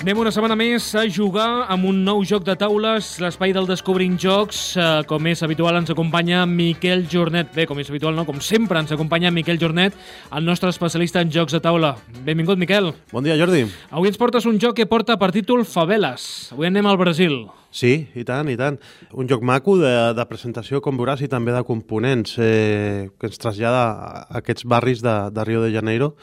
Anem una setmana més a jugar amb un nou joc de taules, l'espai del Descobrint Jocs. Eh, com és habitual, ens acompanya Miquel Jornet. Bé, com és habitual, no? Com sempre, ens acompanya Miquel Jornet, el nostre especialista en jocs de taula. Benvingut, Miquel. Bon dia, Jordi. Avui ens portes un joc que porta per títol Faveles. Avui anem al Brasil. Sí, i tant, i tant. Un joc maco de, de presentació, com veuràs, i també de components, eh, que ens trasllada a aquests barris de, de Rio de Janeiro,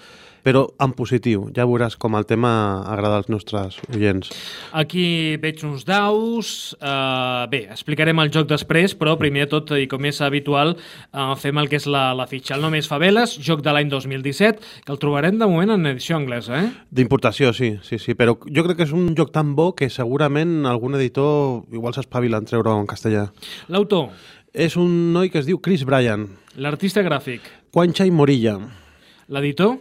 però en positiu. Ja veuràs com el tema agrada als nostres oients. Aquí veig uns daus. Uh, bé, explicarem el joc després, però primer de tot, i com és habitual, uh, fem el que és la, la fitxa. El nom és Faveles, joc de l'any 2017, que el trobarem de moment en edició anglesa, eh? D'importació, sí, sí, sí, però jo crec que és un joc tan bo que segurament algun editor igual s'espavila en treure en castellà. L'autor, És un noi que es diu Chris Bryan, l'artista gràfic, Quancha i Morilla, l'editor,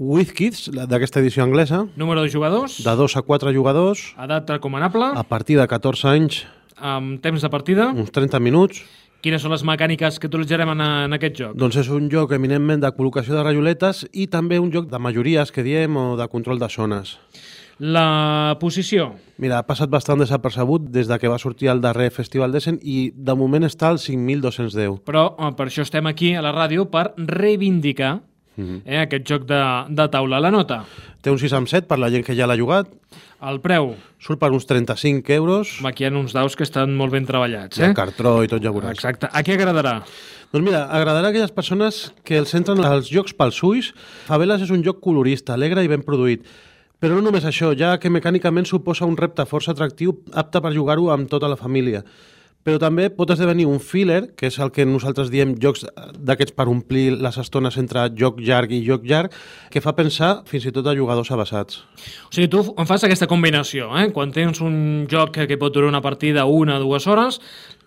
With Kids, la- d'aquesta edició anglesa, número de jugadors, de 2 a 4 jugadors, edat recomanable, a partir de 14 anys, amb temps de partida. uns 30 minuts, Quines són les mecàniques que utilitzarem en, en aquest joc? Doncs és un joc eminentment de col·locació de rajoletes i també un joc de majories que diem o de control de zones. La posició. Mira, ha passat bastant desapercebut des de que va sortir el darrer Festival d'Essen i de moment està al 5.210. Però eh, per això estem aquí a la ràdio per reivindicar Mhm. eh, aquest joc de, de taula. La nota, Té un 6 amb 7 per la gent que ja l'ha jugat, el preu, surt per uns 35 euros, aquí hi ha uns daus que estan molt ben treballats. eh? Eh? cartró i tot ja veuràs. Exacte. A qui agradarà? Doncs mira, agradarà a aquelles persones que els entren els jocs pels ulls. Faveles és un joc colorista, alegre i ben produït. Però no només això, ja que mecànicament suposa un repte força atractiu apte per jugar-ho amb tota la família. Però també pot esdevenir un filler, que és el que nosaltres diem jocs d'aquests per omplir les estones entre joc llarg i joc llarg, que fa pensar fins i tot a jugadors avançats. O sigui, tu em fas aquesta combinació, eh? Quan tens un joc que pot durar una partida una o dues hores,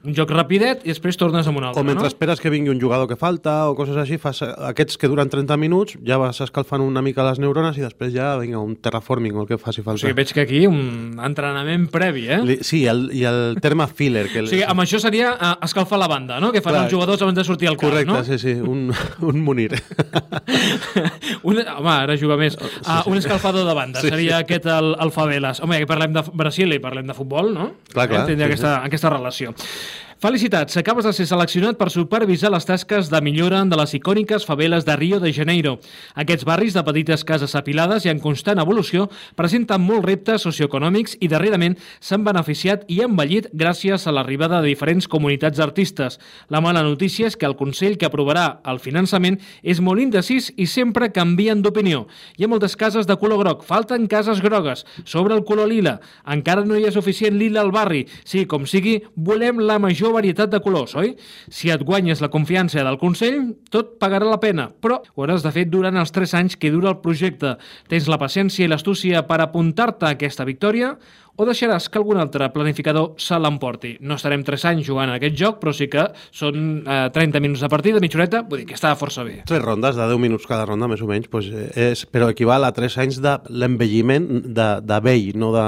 un joc rapidet i després tornes amb un altre, O mentre no? esperes que vingui un jugador que falta o coses així, fas aquests que duren 30 minuts, ja vas escalfant una mica les neurones i després ja vinga un terraforming o el que faci O falta. sigui, veig que aquí un entrenament previ, eh? Li- Sí, el, i el terme filler. Que O sigui, amb això seria uh, escalfar la banda, no? Que fan Clar. els jugadors abans de sortir al camp, Correcte, no? sí, sí, un, un munir. un, home, ara juga més. Uh, un escalfador de banda, Sí, seria sí. aquest el, el Faveles. Home, ja que parlem de Brasil i parlem de futbol, no? Clar, clar, Eh, tindria sí, aquesta, aquesta relació. Felicitats, acabes de ser seleccionat per supervisar les tasques de millora de les icòniques faveles de Rio de Janeiro. Aquests barris de petites cases apilades i en constant evolució presenten molts reptes socioeconòmics i darrerament s'han beneficiat i envellit gràcies a l'arribada de diferents comunitats d'artistes. La mala notícia és que el Consell que aprovarà el finançament és molt indecis i sempre canvien d'opinió. Hi ha moltes cases de color groc, falten cases grogues, sobre el color lila. Encara no hi ha suficient lila al barri. Sí, com sigui, volem la major varietat de colors, oi? Si et guanyes la confiança del Consell, tot pagarà la pena, però ho hauràs de fer durant els 3 anys que dura el projecte. Tens la paciència i l'astúcia per apuntar-te a aquesta victòria o deixaràs que algun altre planificador se l'emporti. No estarem 3 anys jugant a aquest joc, però sí que són eh, 30 minuts de partida, mitja horeta, vull dir que està força bé. Tres rondes de 10 minuts cada ronda, més o menys, doncs és, però equival a 3 anys de l'envelliment de, de vell, no de,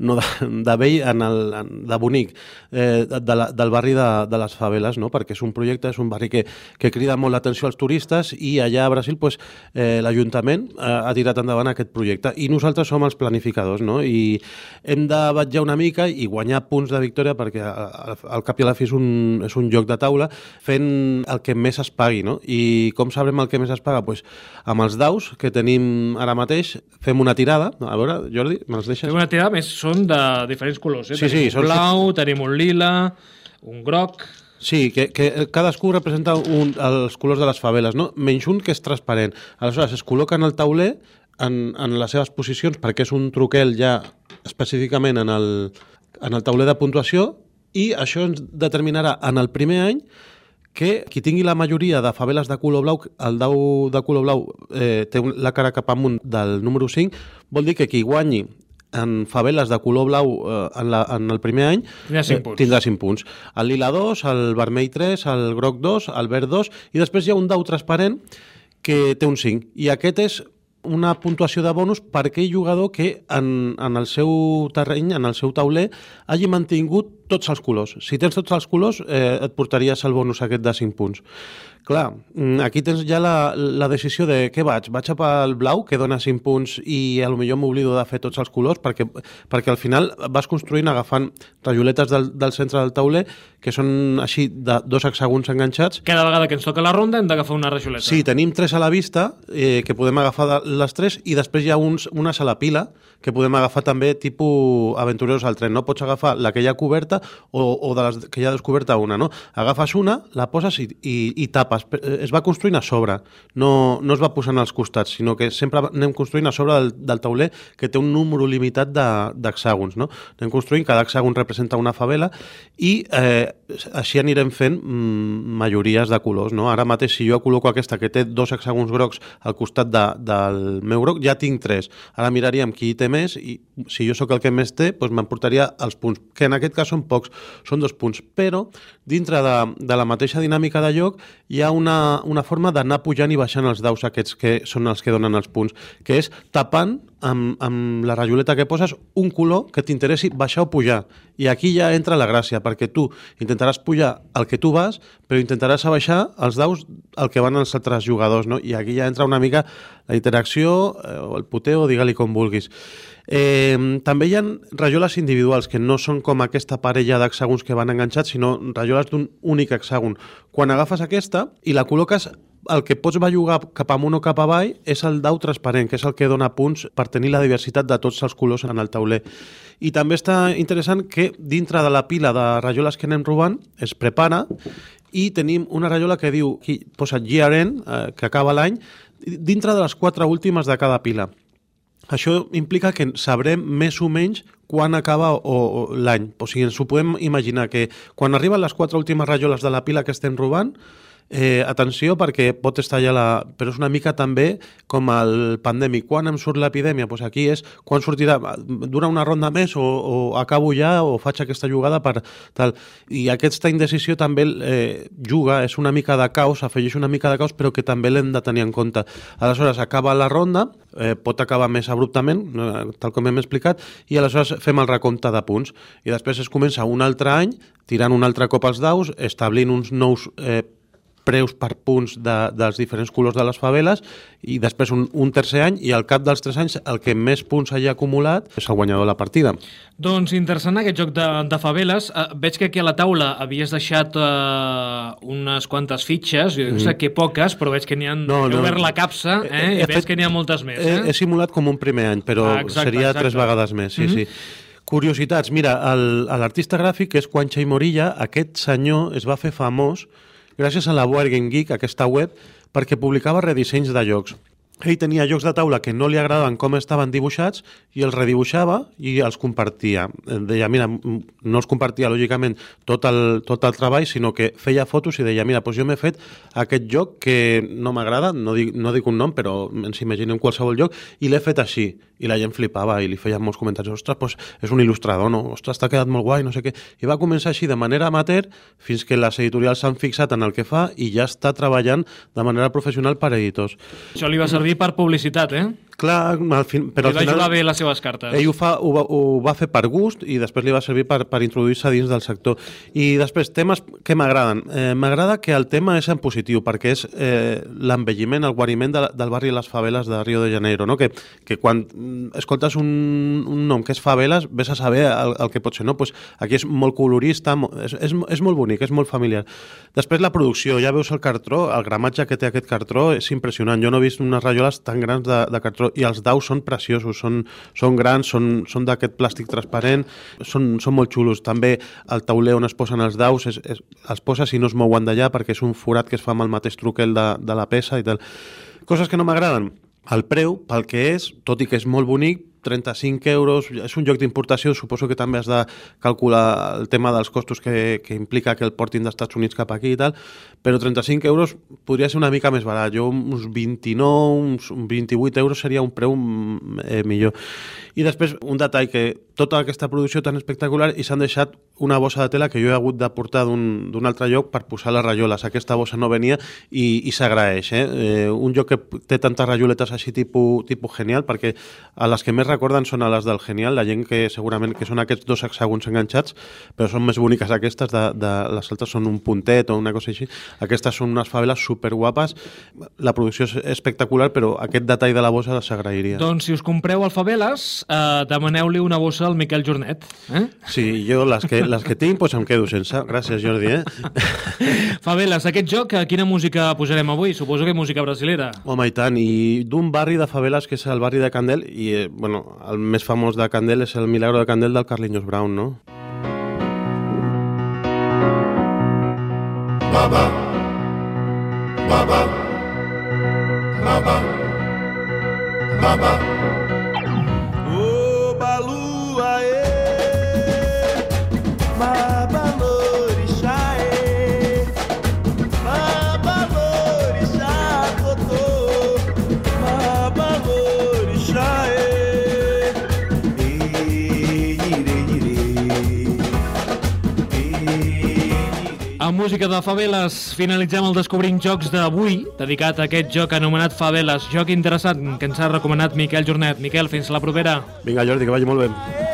no de, de vell en el, de bonic, eh, de la, del barri de, de les faveles, no? perquè és un projecte, és un barri que, que crida molt l'atenció als turistes i allà a Brasil pues, eh, l'Ajuntament eh, ha tirat endavant aquest projecte i nosaltres som els planificadors no? i hem de batllar una mica i guanyar punts de victòria perquè al, cap i a la fi és un, és un joc de taula fent el que més es pagui no? i com sabrem el que més es paga? Pues, amb els daus que tenim ara mateix fem una tirada, a veure Jordi, me'ls deixes? Fem una tirada, més són de diferents colors. Eh? Sí, tenim sí, un són- blau, tenim un lila, un groc... Sí, que, que cadascú representa un, els colors de les faveles, no? menys un que és transparent. Aleshores, es col·loca en el tauler en, en les seves posicions perquè és un truquel ja específicament en el, en el tauler de puntuació i això ens determinarà en el primer any que qui tingui la majoria de faveles de color blau, el dau de color blau eh, té la cara cap amunt del número 5, vol dir que qui guanyi en faveles de color blau eh, en, la, en el primer any Tindrà cinc eh, punts. tindrà 5 punts. El lila 2, el vermell 3, el groc 2, el verd 2 i després hi ha un dau transparent que té un 5 i aquest és una puntuació de bonus per aquell jugador que en, en el seu terreny, en el seu tauler, hagi mantingut tots els colors. Si tens tots els colors, eh, et portaries el bonus aquest de 5 punts. Clar, mm, aquí tens ja la, la decisió de què vaig? Vaig a pel blau, que dona 5 punts i a lo millor m'oblido de fer tots els colors perquè, perquè al final vas construint agafant rajoletes del, del centre del tauler que són així de dos hexàgons enganxats. Cada vegada que ens toca la ronda hem d'agafar una rajoleta. Sí, tenim tres a la vista eh, que podem agafar les tres i després hi ha uns, unes a la pila que podem agafar també tipus aventureros al tren. No pots agafar la que hi ha coberta o, o de les que hi ha descoberta una, no? Agafes una, la poses i, i, i tapes. Eh, es va construint a sobre, no, no es va posant als costats, sinó que sempre anem construint a sobre del, del tauler que té un número limitat d'hexàgons, no? Anem construint, cada hexàgon representa una favela i eh, així anirem fent mm, majories de colors, no? Ara mateix, si jo col·loco aquesta que té dos hexàgons grocs al costat de, del meu groc, ja tinc tres. Ara miraríem qui té més i si jo sóc el que més té, doncs m'emportaria els punts, que en aquest cas són pocs, són dos punts, però dintre de, de la mateixa dinàmica de lloc hi ha una, una forma d'anar pujant i baixant els daus aquests que són els que donen els punts, que és tapant amb, amb la rajoleta que poses un color que t'interessi baixar o pujar. I aquí ja entra la gràcia, perquè tu intentaràs pujar el que tu vas, però intentaràs abaixar els daus el que van els altres jugadors, no? I aquí ja entra una mica la interacció, eh, o el puteo, digue-li com vulguis. Eh, també hi ha rajoles individuals, que no són com aquesta parella d'hexàgons que van enganxats, sinó rajoles d'un únic hexàgon. Quan agafes aquesta i la col·loques el que pots bellugar cap amunt o cap avall és el dau transparent, que és el que dona punts per tenir la diversitat de tots els colors en el tauler. I també està interessant que dintre de la pila de rajoles que anem robant es prepara i tenim una rajola que diu, aquí posa year end, eh, que acaba l'any, dintre de les quatre últimes de cada pila. Això implica que sabrem més o menys quan acaba o, o l'any. O sigui, ens ho podem imaginar que quan arriben les quatre últimes rajoles de la pila que estem robant, Eh, atenció perquè pot estar ja la... Però és una mica també com el pandèmic. Quan em surt l'epidèmia? Pues aquí és quan sortirà... Dura una ronda més o, o acabo ja o faig aquesta jugada per tal. I aquesta indecisió també eh, juga, és una mica de caos, afegeix una mica de caos, però que també l'hem de tenir en compte. Aleshores, acaba la ronda, eh, pot acabar més abruptament, eh, tal com hem explicat, i aleshores fem el recompte de punts. I després es comença un altre any tirant un altre cop els daus, establint uns nous eh, preus per punts de, dels diferents colors de les faveles i després un, un tercer any i al cap dels tres anys el que més punts hagi acumulat és el guanyador de la partida. Doncs interessant aquest joc de, de faveles. Uh, veig que aquí a la taula havies deixat uh, unes quantes fitxes, jo mm. sé que poques, però veig que n'hi ha no, no. obert la capsa eh, eh, i veig fet, que n'hi ha moltes més. Eh? He, he simulat com un primer any, però ah, exacte, seria exacte. tres vegades més, sí, mm -hmm. sí. Curiositats, mira, l'artista gràfic, que és Juancha i Morilla, aquest senyor es va fer famós gràcies a la Board Game Geek, aquesta web, perquè publicava redissenys de jocs. Ell tenia jocs de taula que no li agradaven com estaven dibuixats i els redibuixava i els compartia. Deia, mira, no els compartia lògicament tot el, tot el treball, sinó que feia fotos i deia, mira, doncs jo m'he fet aquest joc que no m'agrada, no, dic, no dic un nom, però ens imaginem qualsevol joc, i l'he fet així. I la gent flipava i li feien molts comentaris, ostres, doncs és un il·lustrador, no? Ostres, t'ha quedat molt guai, no sé què. I va començar així de manera amateur fins que les editorials s'han fixat en el que fa i ja està treballant de manera professional per editors. Això li va servir per publicitat, eh? Clar, al fin, però va al final, jugar bé les seves cartes. Ell ho, fa, ho, va, ho va fer per gust i després li va servir per, per introduir-se dins del sector. I després, temes que m'agraden. Eh, M'agrada que el tema és en positiu, perquè és eh, l'envelliment, el guariment de, del barri i les faveles de Rio de Janeiro, no? que, que quan escoltes un, un nom que és faveles, ves a saber el, el que pot ser. No? Pues aquí és molt colorista, és, és, és molt bonic, és molt familiar. Després la producció, ja veus el cartró, el gramatge que té aquest cartró és impressionant. Jo no he vist unes rajoles tan grans de, de cartró i els daus són preciosos, són, són grans, són, són d'aquest plàstic transparent, són, són molt xulos. També el tauler on es posen els daus es, es, els posa si no es mouen d'allà perquè és un forat que es fa amb el mateix truquel de, de la peça i tal. Coses que no m'agraden. El preu, pel que és, tot i que és molt bonic, 35 euros, és un joc d'importació, suposo que també has de calcular el tema dels costos que, que implica que el portin dels Estats Units cap aquí i tal, però 35 euros podria ser una mica més barat. Jo uns 29, uns 28 euros seria un preu eh, millor. I després un detall que tota aquesta producció tan espectacular i s'han deixat una bossa de tela que jo he hagut de portar d'un altre lloc per posar les rajoles. Aquesta bossa no venia i, i s'agraeix. Eh? eh? Un joc que té tantes rajoletes així tipus, tipus genial perquè a les que més recorden són a les del Genial, la gent que segurament que són aquests dos hexàgons enganxats, però són més boniques aquestes, de, de, les altres són un puntet o una cosa així. Aquestes són unes faveles superguapes, la producció és espectacular, però aquest detall de la bossa s'agrairia. Doncs si us compreu el Faveles, eh, demaneu-li una bossa al Miquel Jornet. Eh? Sí, jo les que, les que tinc pues em quedo sense. Gràcies, Jordi. Eh? Faveles, aquest joc, eh, quina música posarem avui? Suposo que música brasilera. Home, i tant, i d'un barri de faveles que és el barri de Candel, i eh, bueno, el més famós de Candel és el Milagro de Candel del Carlinhos Brown, no? Baba, Baba, Baba, Baba. Música de Faveles finalitzem el Descobrint Jocs d'avui, dedicat a aquest joc anomenat Faveles, joc interessant que ens ha recomanat Miquel Jornet. Miquel, fins la propera. Vinga, Jordi, que vagi molt bé.